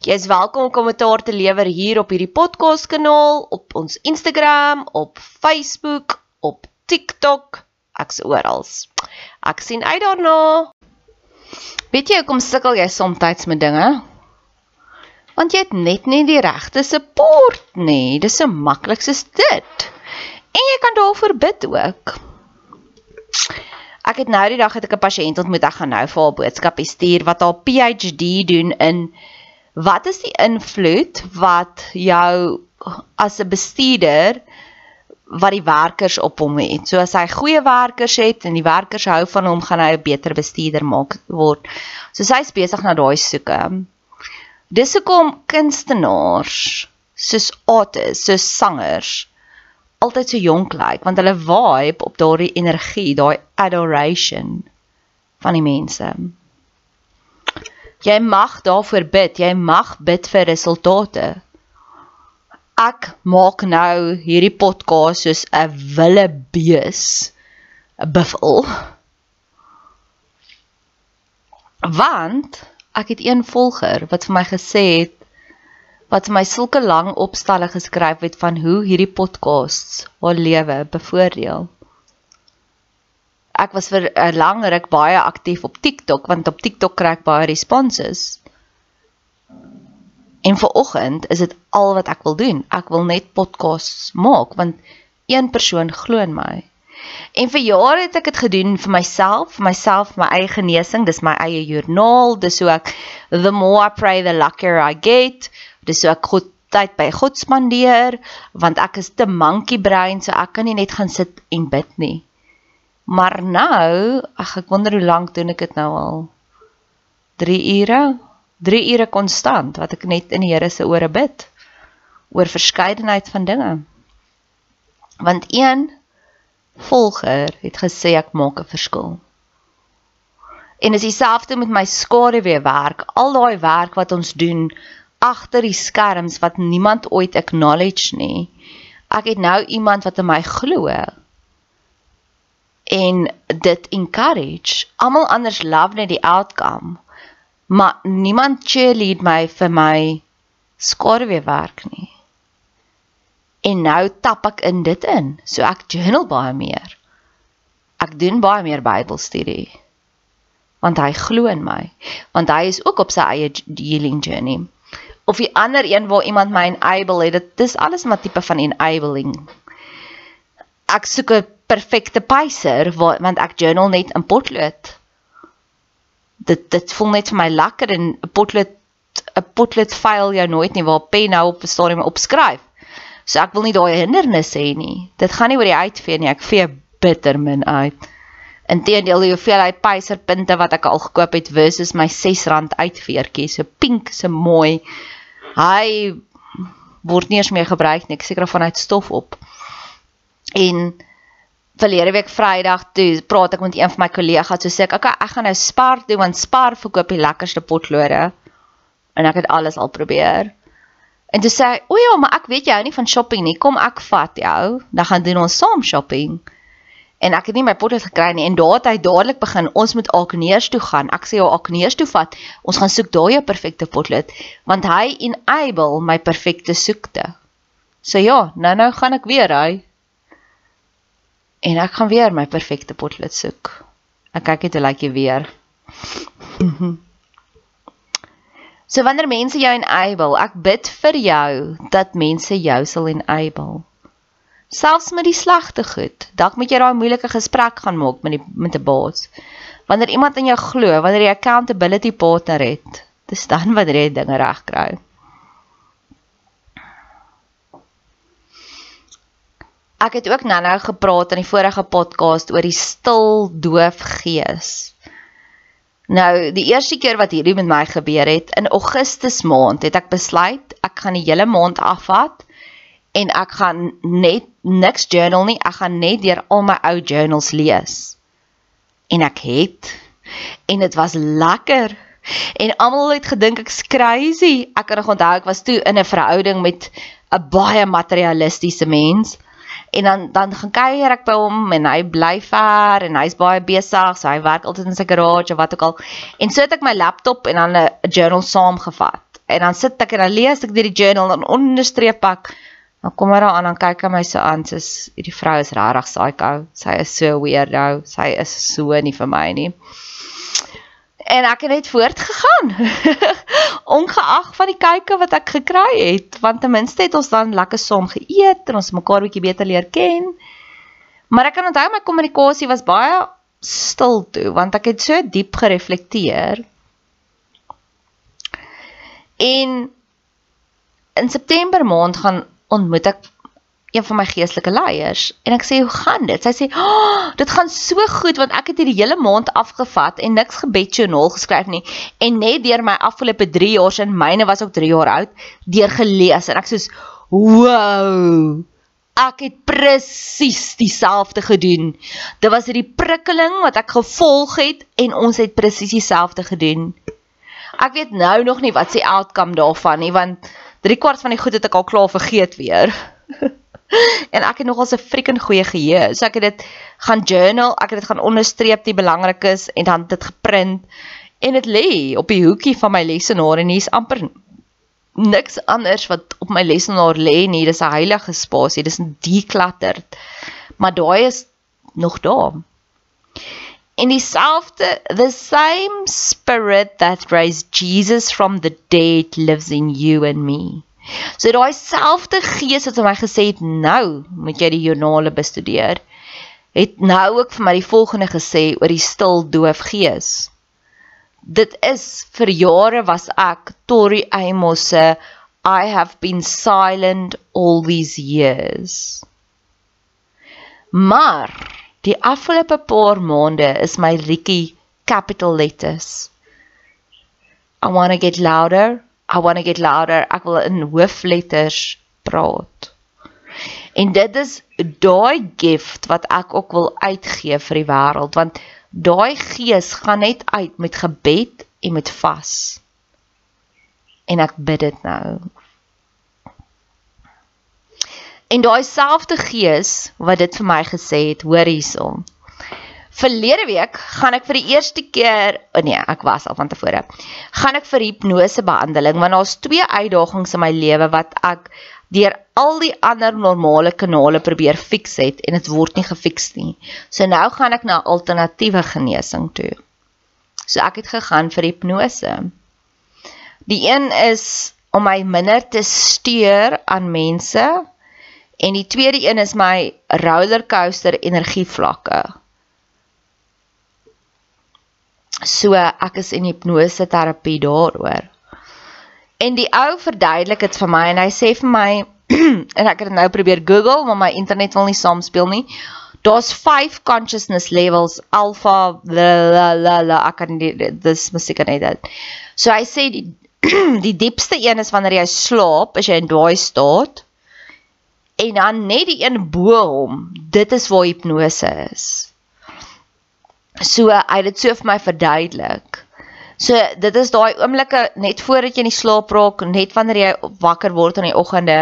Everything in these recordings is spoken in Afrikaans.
Jy is welkom om kommentaar te lewer hier op hierdie podcast kanaal, op ons Instagram, op Facebook, op TikTok, ek's oral. Ek sien uit daarna. Weet jy hoekom sukkel jy soms met dinge? Want jy het net nie die regte support nie. Dis so maklik soos dit. En jy kan daarvoor bid ook. Ek het nou die dag het ek 'n pasiënt ontmoet, ek gaan nou vir haar boodskap stuur wat haar PhD doen in wat is die invloed wat jou as 'n bestuurder wat die werkers op hom het. So as hy goeie werkers het en die werkers hou van hom, gaan hy 'n beter bestuurder maak word. So hy's besig na daai soeke. Dis hoekom kunstenaars soos artists, soos sangers altyd so jonk lyk, like, want hulle vibe op daardie energie, daai adoration van die mense. Jy mag daarvoor bid. Jy mag bid vir resultate. Ek maak nou hierdie podcast soos 'n wille bees, 'n buffel. Want ek het een volger wat vir my gesê het wat vir my sulke lang opstalle geskryf het van hoe hierdie podcasts haar lewe bevoordeel ek was vir 'n lang ruk baie aktief op TikTok want op TikTok kry ek baie responses. En vir oggend is dit al wat ek wil doen. Ek wil net podcasts maak want een persoon glo in my. En vir jare het ek dit gedoen vir myself, vir myself, my eie genesing, dis my eie joernaal, dis so ek the more I pray the luckier I get. Dis so ek God tyd by God spandeer want ek is te monkey brain so ek kan nie net gaan sit en bid nie. Maar nou, ag ek wonder hoe lank doen ek dit nou al? 3 ure? 3 ure konstant wat ek net in die Here se ore bid oor verskeidenheid van dinge. Want een volger het gesê ek maak 'n verskil. En is dieselfde met my skaduwee werk, al daai werk wat ons doen agter die skerms wat niemand ooit acknowledge nie. Ek het nou iemand wat in my glo en dit encourage. Almal anders love net die outcome. Maar niemand cheerlead my vir my skaduwee werk nie. En nou tap ek in dit in. So ek journal baie meer. Ek doen baie meer Bybelstudie. Want hy glo in my. Want hy is ook op sy eie healing journey. of die ander een waar iemand my enable het. Dit dis alles maar tipe van enabling. Ek soek 'n perfekte pacer want ek journal net in potlood. Dit dit voel net vir my lekker en 'n potlood 'n potlood faal jou nooit nie waar pen nou op 'n stadium opskryf. So ek wil nie daai hindernisse hê nie. Dit gaan nie oor die uitvee nie. Ek vee bitter min uit. Inteendeel die hoeveelheid peiserpunte wat ek al gekoop het versus my R6 uitveertjie, so pink, so mooi. Hy word nie eens meer gebruik nie. Ek seker vanuit stof op. En verlede week Vrydag toe praat ek met een van my kollegas, so sê ek, "Oké, ek gaan nou Spar doen want Spar verkoop die lekkerste potlode." En ek het alles al probeer. En toe sê hy, "O ja, maar ek weet jy hou nie van shopping nie. Kom ek vat jou, dan gaan doen ons saam shopping." En ek het nie my potlood gekry nie en daar het hy dadelik begin, "Ons moet Alkneers toe gaan." Ek sê, "Ja, Alkneers toe vat. Ons gaan soek daai jou perfekte potlood." Want hy enable my perfekte soekte. So ja, nou nou gaan ek weer hy en ek gaan weer my perfekte potlood soek. Ek kyk dit lyk jy weer. so wanneer mense jou enable, ek bid vir jou dat mense jou sal enable. Selfs met die slegte goed, dalk moet jy daai moeilike gesprek gaan maak met die met 'n baas. Wanneer iemand in jou glo, wanneer jy accountability partner het, dis dan wanneer jy dinge reg Ek het ook nou-nou gepraat in die vorige podcast oor die stil doof gees. Nou, die eerste keer wat hierdie met my gebeur het, in Augustus maand, het ek besluit ek gaan die hele maand afvat en ek gaan net niks journal nie, ek gaan net deur al my ou journals lees. En ek het en dit was lekker. En almal het gedink ek's crazy. Ek kan nog onthou ek was toe in 'n verhouding met 'n baie materialistiese mens en dan dan gaan kuier ek by hom en hy bly ver en hy's baie besig so hy werk altyd in sy garage of wat ook al. En so het ek my laptop en dan 'n journal saamgevat. En dan sit ek en dan lees ek die journal en onderstreep ek dan kom hy daar aan dan kyk hy my so aan sê hierdie vrou is regtig psycho sy is so weirdo. Sy is so nie vir my nie en ek het net voortgegaan. Ongeag van die kykke wat ek gekry het, want ten minste het ons dan lekker saam geëet en ons mekaar bietjie beter leer ken. Maar ek kan onthou my kommunikasie was baie stil toe want ek het so diep gereflekteer. En in September maand gaan ontmoet ek een van my geestelike leiers en ek sê hoe gaan dit? Sy sê, "Oh, dit gaan so goed want ek het hierdie hele maand afgevat en niks gebedjournal geskryf nie en net deur my afgelope 3 jaar sin myne was ook 3 jaar oud, deur gelees en ek sê, "Wow! Ek het presies dieselfde gedoen. Dit was hierdie prikkeling wat ek gevolg het en ons het presies dieselfde gedoen." Ek weet nou nog nie wat se outcome daarvan nie want 3 kwart van die goed het ek al klaar vergeet weer. en ek het nogal 'n freaking goeie geheue. So ek het dit gaan journal, ek het dit gaan onderstreep die belangrik is en dan dit geprint en dit lê op die hoekie van my lesenaar en hier's amper niks anders wat op my lesenaar lê nie. Dis 'n heilige spasie. Dis decluttered. Maar daai is nog daar. In dieselfde the same spirit that raised Jesus from the dead lives in you and me. So daai selfde gees wat my gesê het nou moet jy die joernale bestudeer, het nou ook vir my die volgende gesê oor die stil doof gees. Dit is vir jare was ek Tori Amos se I have been silent all these years. Maar die afgelope paar maande is my liedjie capital letters. I want to get louder. I want to get louder. Ek wil in hoofletters praat. En dit is daai gift wat ek ook wil uitgee vir die wêreld want daai gees gaan net uit met gebed en met vas. En ek bid dit nou. En daai selfde gees wat dit vir my gesê het, hoor hierson. Verlede week gaan ek vir die eerste keer, oh nee, ek was al van tevore. Gaan ek vir hipnose behandeling want daar's twee uitdagings in my lewe wat ek deur al die ander normale kanale probeer fix het en dit word nie gefiks nie. So nou gaan ek na alternatiewe genesing toe. So ek het gegaan vir hipnose. Die een is om my minder te steur aan mense en die tweede een is my rollercoaster energievlakke. So ek is in hipnose terapie daaroor. En die ou verduidelik dit vir my en hy sê vir my en ek het nou probeer Google, maar my internet wil nie saamspeel nie. Daar's 5 consciousness levels, alpha la la la la ek kan dis musiek net dit. So hy sê die die diepste een is wanneer jy slaap, as jy in daai staat. En dan net die een bo hom, dit is waar hipnose is. So hy het dit so vir my verduidelik. So dit is daai oomblikke net voordat jy in die slaap raak, net wanneer jy wakker word in die oggende,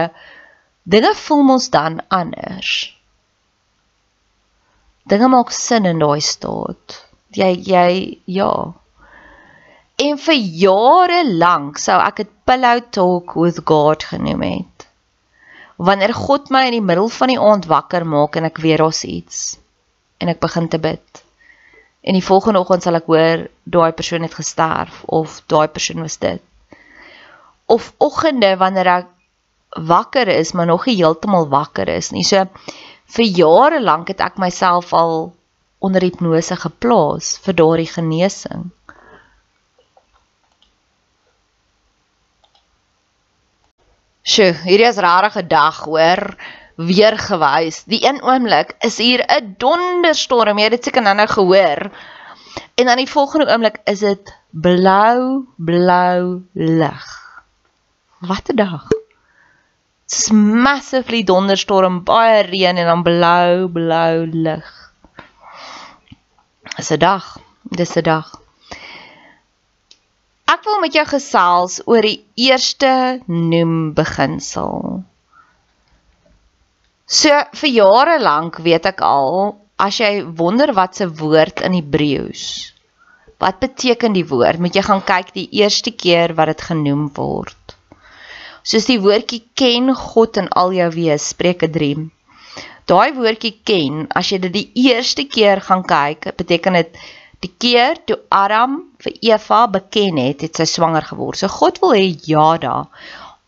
dinge voel ons dan anders. Dinge maak sin in daai staat. Jy jy ja. En vir jare lank sou ek dit pillow talk with God genoem het. Wanneer God my in die middel van die aand wakker maak en ek weer ons iets en ek begin te bid en die volgende oggend sal ek hoor daai persoon het gesterf of daai persoon was dit. Of oggende wanneer ek wakker is, maar nog nie heeltemal wakker is nie. So vir jare lank het ek myself al onder hipnose geplaas vir daardie genesing. Sjoe, hierdie is rarige dag, hoor weer gewys. Die een oomblik is hier 'n donderstorm. Jy het dit seker nou-nou gehoor. En dan die volgende oomblik is dit blou, blou lig. Wat 'n dag. Dit's massively donderstorm, baie reën en dan blou, blou lig. Dis 'n dag. Dis 'n dag. Ek wil met jou gesels oor die eerste noem beginsel. So vir jare lank weet ek al as jy wonder wat se woord in Hebreëus. Wat beteken die woord? Moet jy gaan kyk die eerste keer wat dit genoem word. Soos die woordjie ken God in al jou wees, Spreuke 3. Daai woordjie ken, as jy dit die eerste keer gaan kyk, beteken dit die keer toe Adam vir Eva beken het, het sy swanger geword. So God wil hê ja da.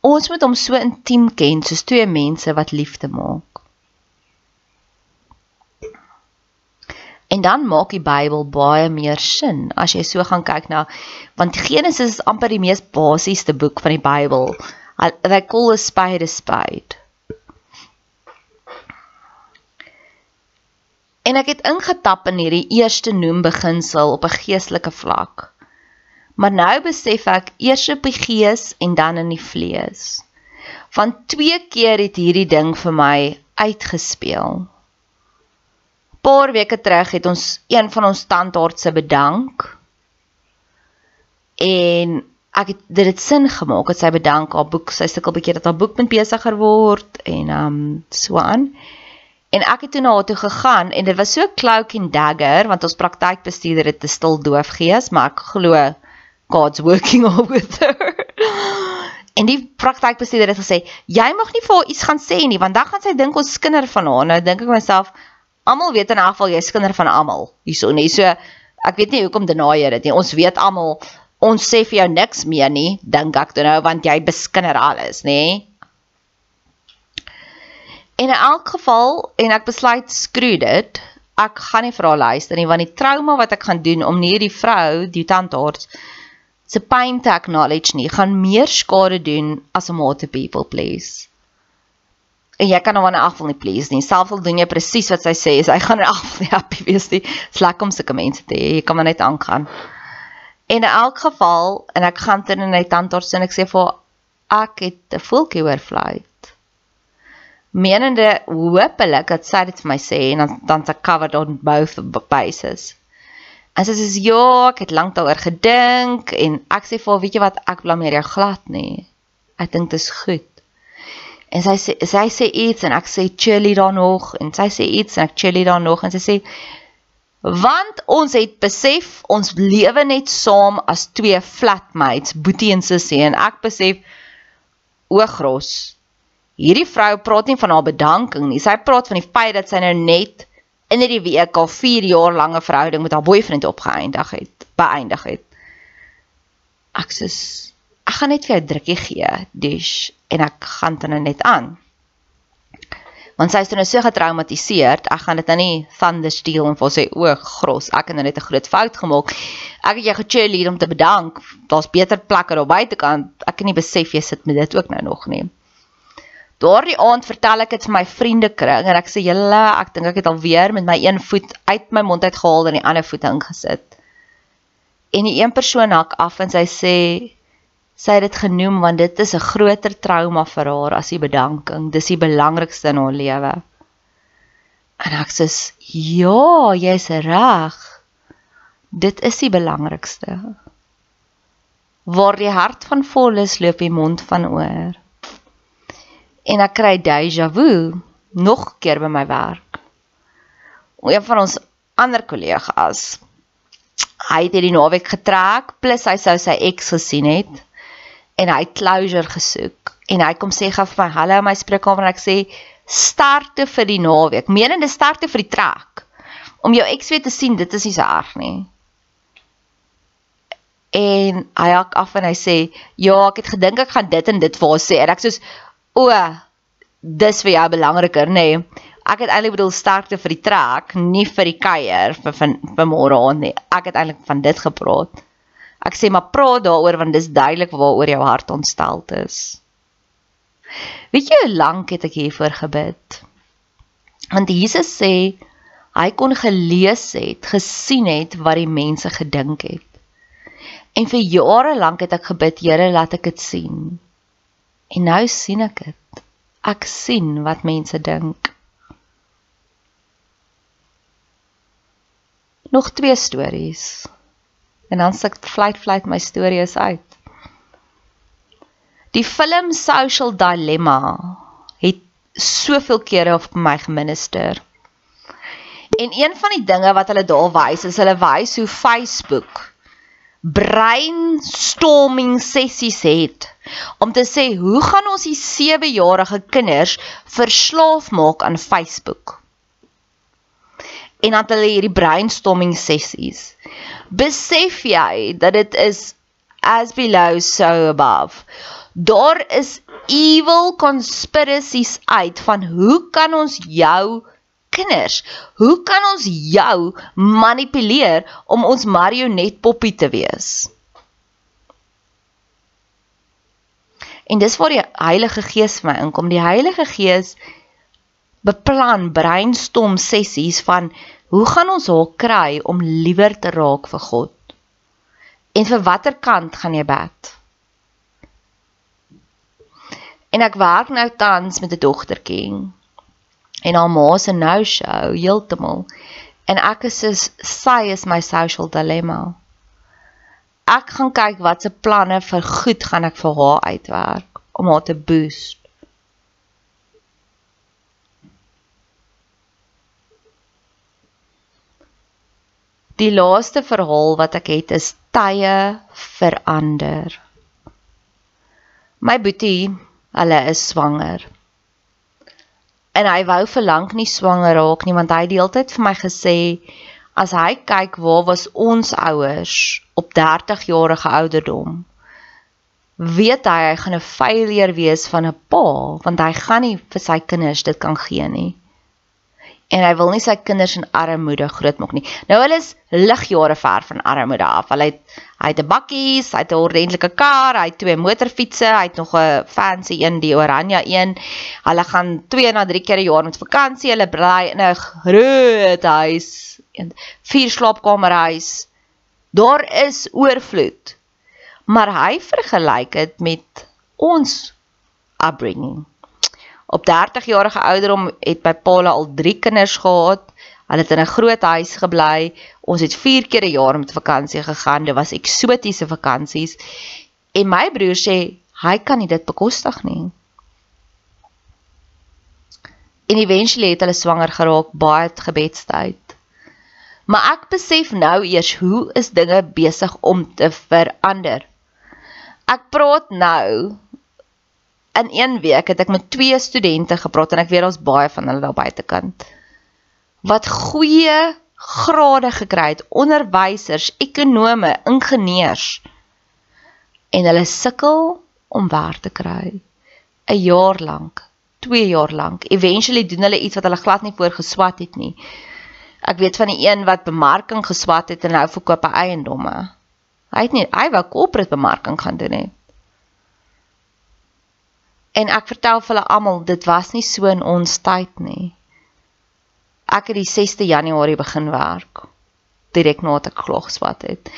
Ons moet hom so intiem ken soos twee mense wat liefde maak. En dan maak die Bybel baie meer sin as jy so gaan kyk na want Genesis is amper die mees basiese boek van die Bybel. They call a spade a spade. En ek het ingetap in hierdie eerste noem beginsel op 'n geestelike vlak. Maar nou besef ek eers op die gees en dan in die vlees. Want twee keer het hierdie ding vir my uitgespeel paar weke terug het ons een van ons tandartse bedank. En ek het dit het sin gemaak dat sy bedank haar boek, sy sukkel bietjie dat haar boek moet besigger word en um so aan. En ek het toe na haar toe gegaan en dit was so cloak and dagger want ons praktykbestuurder het 'n stil doof gees, maar ek glo God's working all with her. En die praktykbestuurder het gesê, "Jy mag nie vir haar iets gaan sê nie, want dan gaan sy dink ons skinder van haar." Nou dink ek myself, almal weet in 'n geval jy's kinder van almal hierso nie. So ek weet nie hoekom deny dit nie. Ons weet almal ons sê vir jou niks meer nie, dink ek toe nou want jy beskinder alles, nê? En in elk geval en ek besluit skroe dit. Ek gaan nie vir haar luister nie want die trauma wat ek gaan doen om nie hierdie vrou, die tandarts se pain te acknowledge nie, gaan meer skade doen as om haar te people please en jy kan hom in elk geval nie please nie. Selfs al doen jy presies wat sy sê, hy gaan in elk geval nie happy wees nie. Dit's lekker om sulke mense te hê. Jy kan maar net aangaan. En in elk geval, en ek gaan teen in my tandarts en ek sê vir ek het 'n voeltjie oorfluit. Menende hoopelik dat sy dit vir my sê en dan dan se covered on both bases. En sy sê ja, ek het lank daaroor gedink en ek sê vir weet jy wat, ek blameer jou glad nie. Ek dink dit is goed. En sy sê sy sê iets en ek sê chilly daar nog en sy sê iets en ek chilly daar nog en sy sê want ons het besef ons lewe net saam as twee flatmates, Boetie en Sussie en ek besef o gros. Hierdie vrou praat nie van haar bedanking nie. Sy praat van die feit dat sy nou net in hierdie week al 4 jaar lange verhouding met haar boyfriend opgeëindig het, beëindig het. Ek sê ek gaan net vir jou drukkie gee, dis en ek gaan dit nou net aan. Want sy is nou so getraumatiseerd, ek gaan dit nou nie thunder steel en vir sê o, gros, ek het nou net 'n groot fout gemaak. Ek het jou gecheerlead om te bedank. Daar's beter plekke daar buitekant. Ek het nie besef jy sit met dit ook nou nog nie. Daardie aand vertel ek dit vir my vriendekring en ek sê julle, ek dink ek het alweer met my een voet uit my mond uit gehaal en die ander voet ingesit. En die een persoon hak af en sy sê sy het dit genoem want dit is 'n groter trauma vir haar as die bedanking. Dis die belangrikste in haar lewe. En ek sê ja, jy's reg. Dit is die belangrikste. Waar die hart van vol is, loop die mond van oor en ek kry déjà vu nog keer by my werk. Een van ons ander kollegas hy het hierdie naweek getrek plus hy sou sy ex gesien het en hy het closure gesoek en hy kom sê gou vir my hallo my spreekkamer en ek sê starte vir die naweek menende starte vir die trek om jou ex weer te sien dit is nie so erg nie en hy hak af en hy sê ja ek het gedink ek gaan dit en dit vir haar sê en ek sê O, dis vir jou belangriker, nê? Nee. Ek het eintlik bedoel sterkte vir die trek, nie vir die kuier vir vir, vir môre aand nie. Ek het eintlik van dit gepraat. Ek sê maar praat daaroor want dis duidelik waaroor jou hart ontstel is. Weet jy hoe lank het ek hiervoor gebid? Want Jesus sê hy kon gelees het, gesien het wat die mense gedink het. En vir jare lank het ek gebid, Here, laat ek dit sien. En nou sien ek dit. Ek sien wat mense dink. Nog twee stories. En dan ek flight flight my storie is uit. Die film Social Dilemma het soveel kere op my geminister. En een van die dinge wat hulle daar wys is hulle wys hoe Facebook brainstorming sessies het om te sê hoe gaan ons die 7-jarige kinders verslaaf maak aan Facebook? En dan hulle hierdie brainstorming sessies. Besef jy dat dit is as below so above. Daar is evil conspiracies uit van hoe kan ons jou kinders. Hoe kan ons jou manipuleer om ons marionetpoppie te wees? En dis waar die Heilige Gees vir my inkom. Die Heilige Gees beplan brainstorm sessies van hoe gaan ons haar kry om liewer te raak vir God? En vir watter kant gaan jy bid? En ek werk nou tans met 'n dogtertjie en haar ma se nou show heeltemal en ek is so sy is my social dilemma ek gaan kyk wat se planne vir goed gaan ek vir haar uitwerk om haar te boost Die laaste verhaal wat ek het is tye verander. My boetie, hulle is swanger en hy wou vir lank nie swanger raak nie want hy het die hele tyd vir my gesê as hy kyk waar was ons ouers op 30 jarige ouderdom weet hy hy gaan 'n failure wees van 'n pa want hy gaan nie vir sy kinders dit kan gee nie en hy wil nie sy kinders in armoede grootmaak nie. Nou hulle is ligjare ver van armoede af. Hulle het hy het 'n bakkies, hy het 'n ordentlike kar, hy het twee motorfietsse, hy het nog 'n fancy een, die oranje een. Hulle gaan 2 na 3 keer 'n jaar met vakansie. Hulle bly in 'n groot huis, 'n vier slaapkamerhuis. Daar is oorvloed. Maar hy vergelyk dit met ons upbringing. Op 30 jarige ouderdom het my Paula al 3 kinders gehad. Hulle het in 'n groot huis gebly. Ons het 4 keer 'n jaar met vakansie gegaan. Dit was eksotiese vakansies. En my broer sê hy kan nie dit bekostig nie. En eventually het hulle swanger geraak baie gebedstyd. Maar ek besef nou eers hoe is dinge besig om te verander. Ek praat nou in een week het ek met twee studente gepraat en ek weet daar's baie van hulle daar buitekant wat goeie grade gekry het, onderwysers, ekonome, ingenieurs. en hulle sukkel om werk te kry. 'n Jaar lank, 2 jaar lank. Eventually doen hulle iets wat hulle glad nie voorgeswat het nie. Ek weet van die een wat bemarking geswat het en nou verkoop hy eiendomme. Hy het nie hy wou corporate bemarking gaan doen nie. En ek vertel vir hulle almal dit was nie so in ons tyd nie. Ek het die 6de Januarie begin werk direk nadat ek klaar geswat het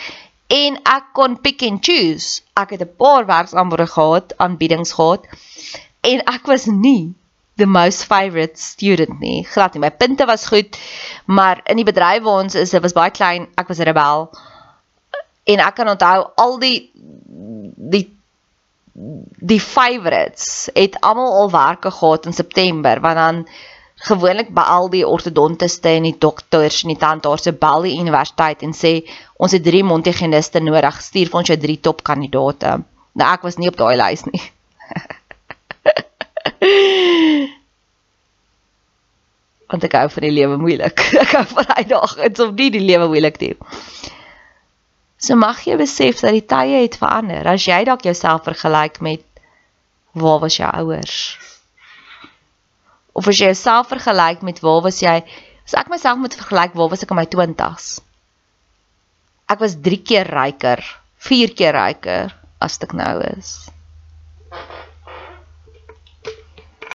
en ek kon pick and choose. Ek het 'n paar werksaanbode gehad, aanbiedings gehad en ek was nie the most favorite student nie. Glad nie. My punte was goed, maar in die bedryf waar ons is, dit was baie klein. Ek was 'n rebel. En ek kan onthou al die die die favorites het almal al werke gehad in September want dan gewoonlik by al die ortodontiste en die dokters en die tandartse bel die universiteit en sê ons het drie montigeniste nodig, stuur vir ons jou drie top kandidate. Nou ek was nie op daai lys nie. Want ek hou van die lewe moeilik. Ek hou van uitdagings om nie die lewe moeilik te hê. So mag jy besef dat die tye het verander. As jy dalk jouself vergelyk met waar was jou ouers? Of as jy jouself vergelyk met waar was jy? As ek myself moet vergelyk, waar was ek in my 20's? Ek was 3 keer ryker, 4 keer ryker as ek nou is.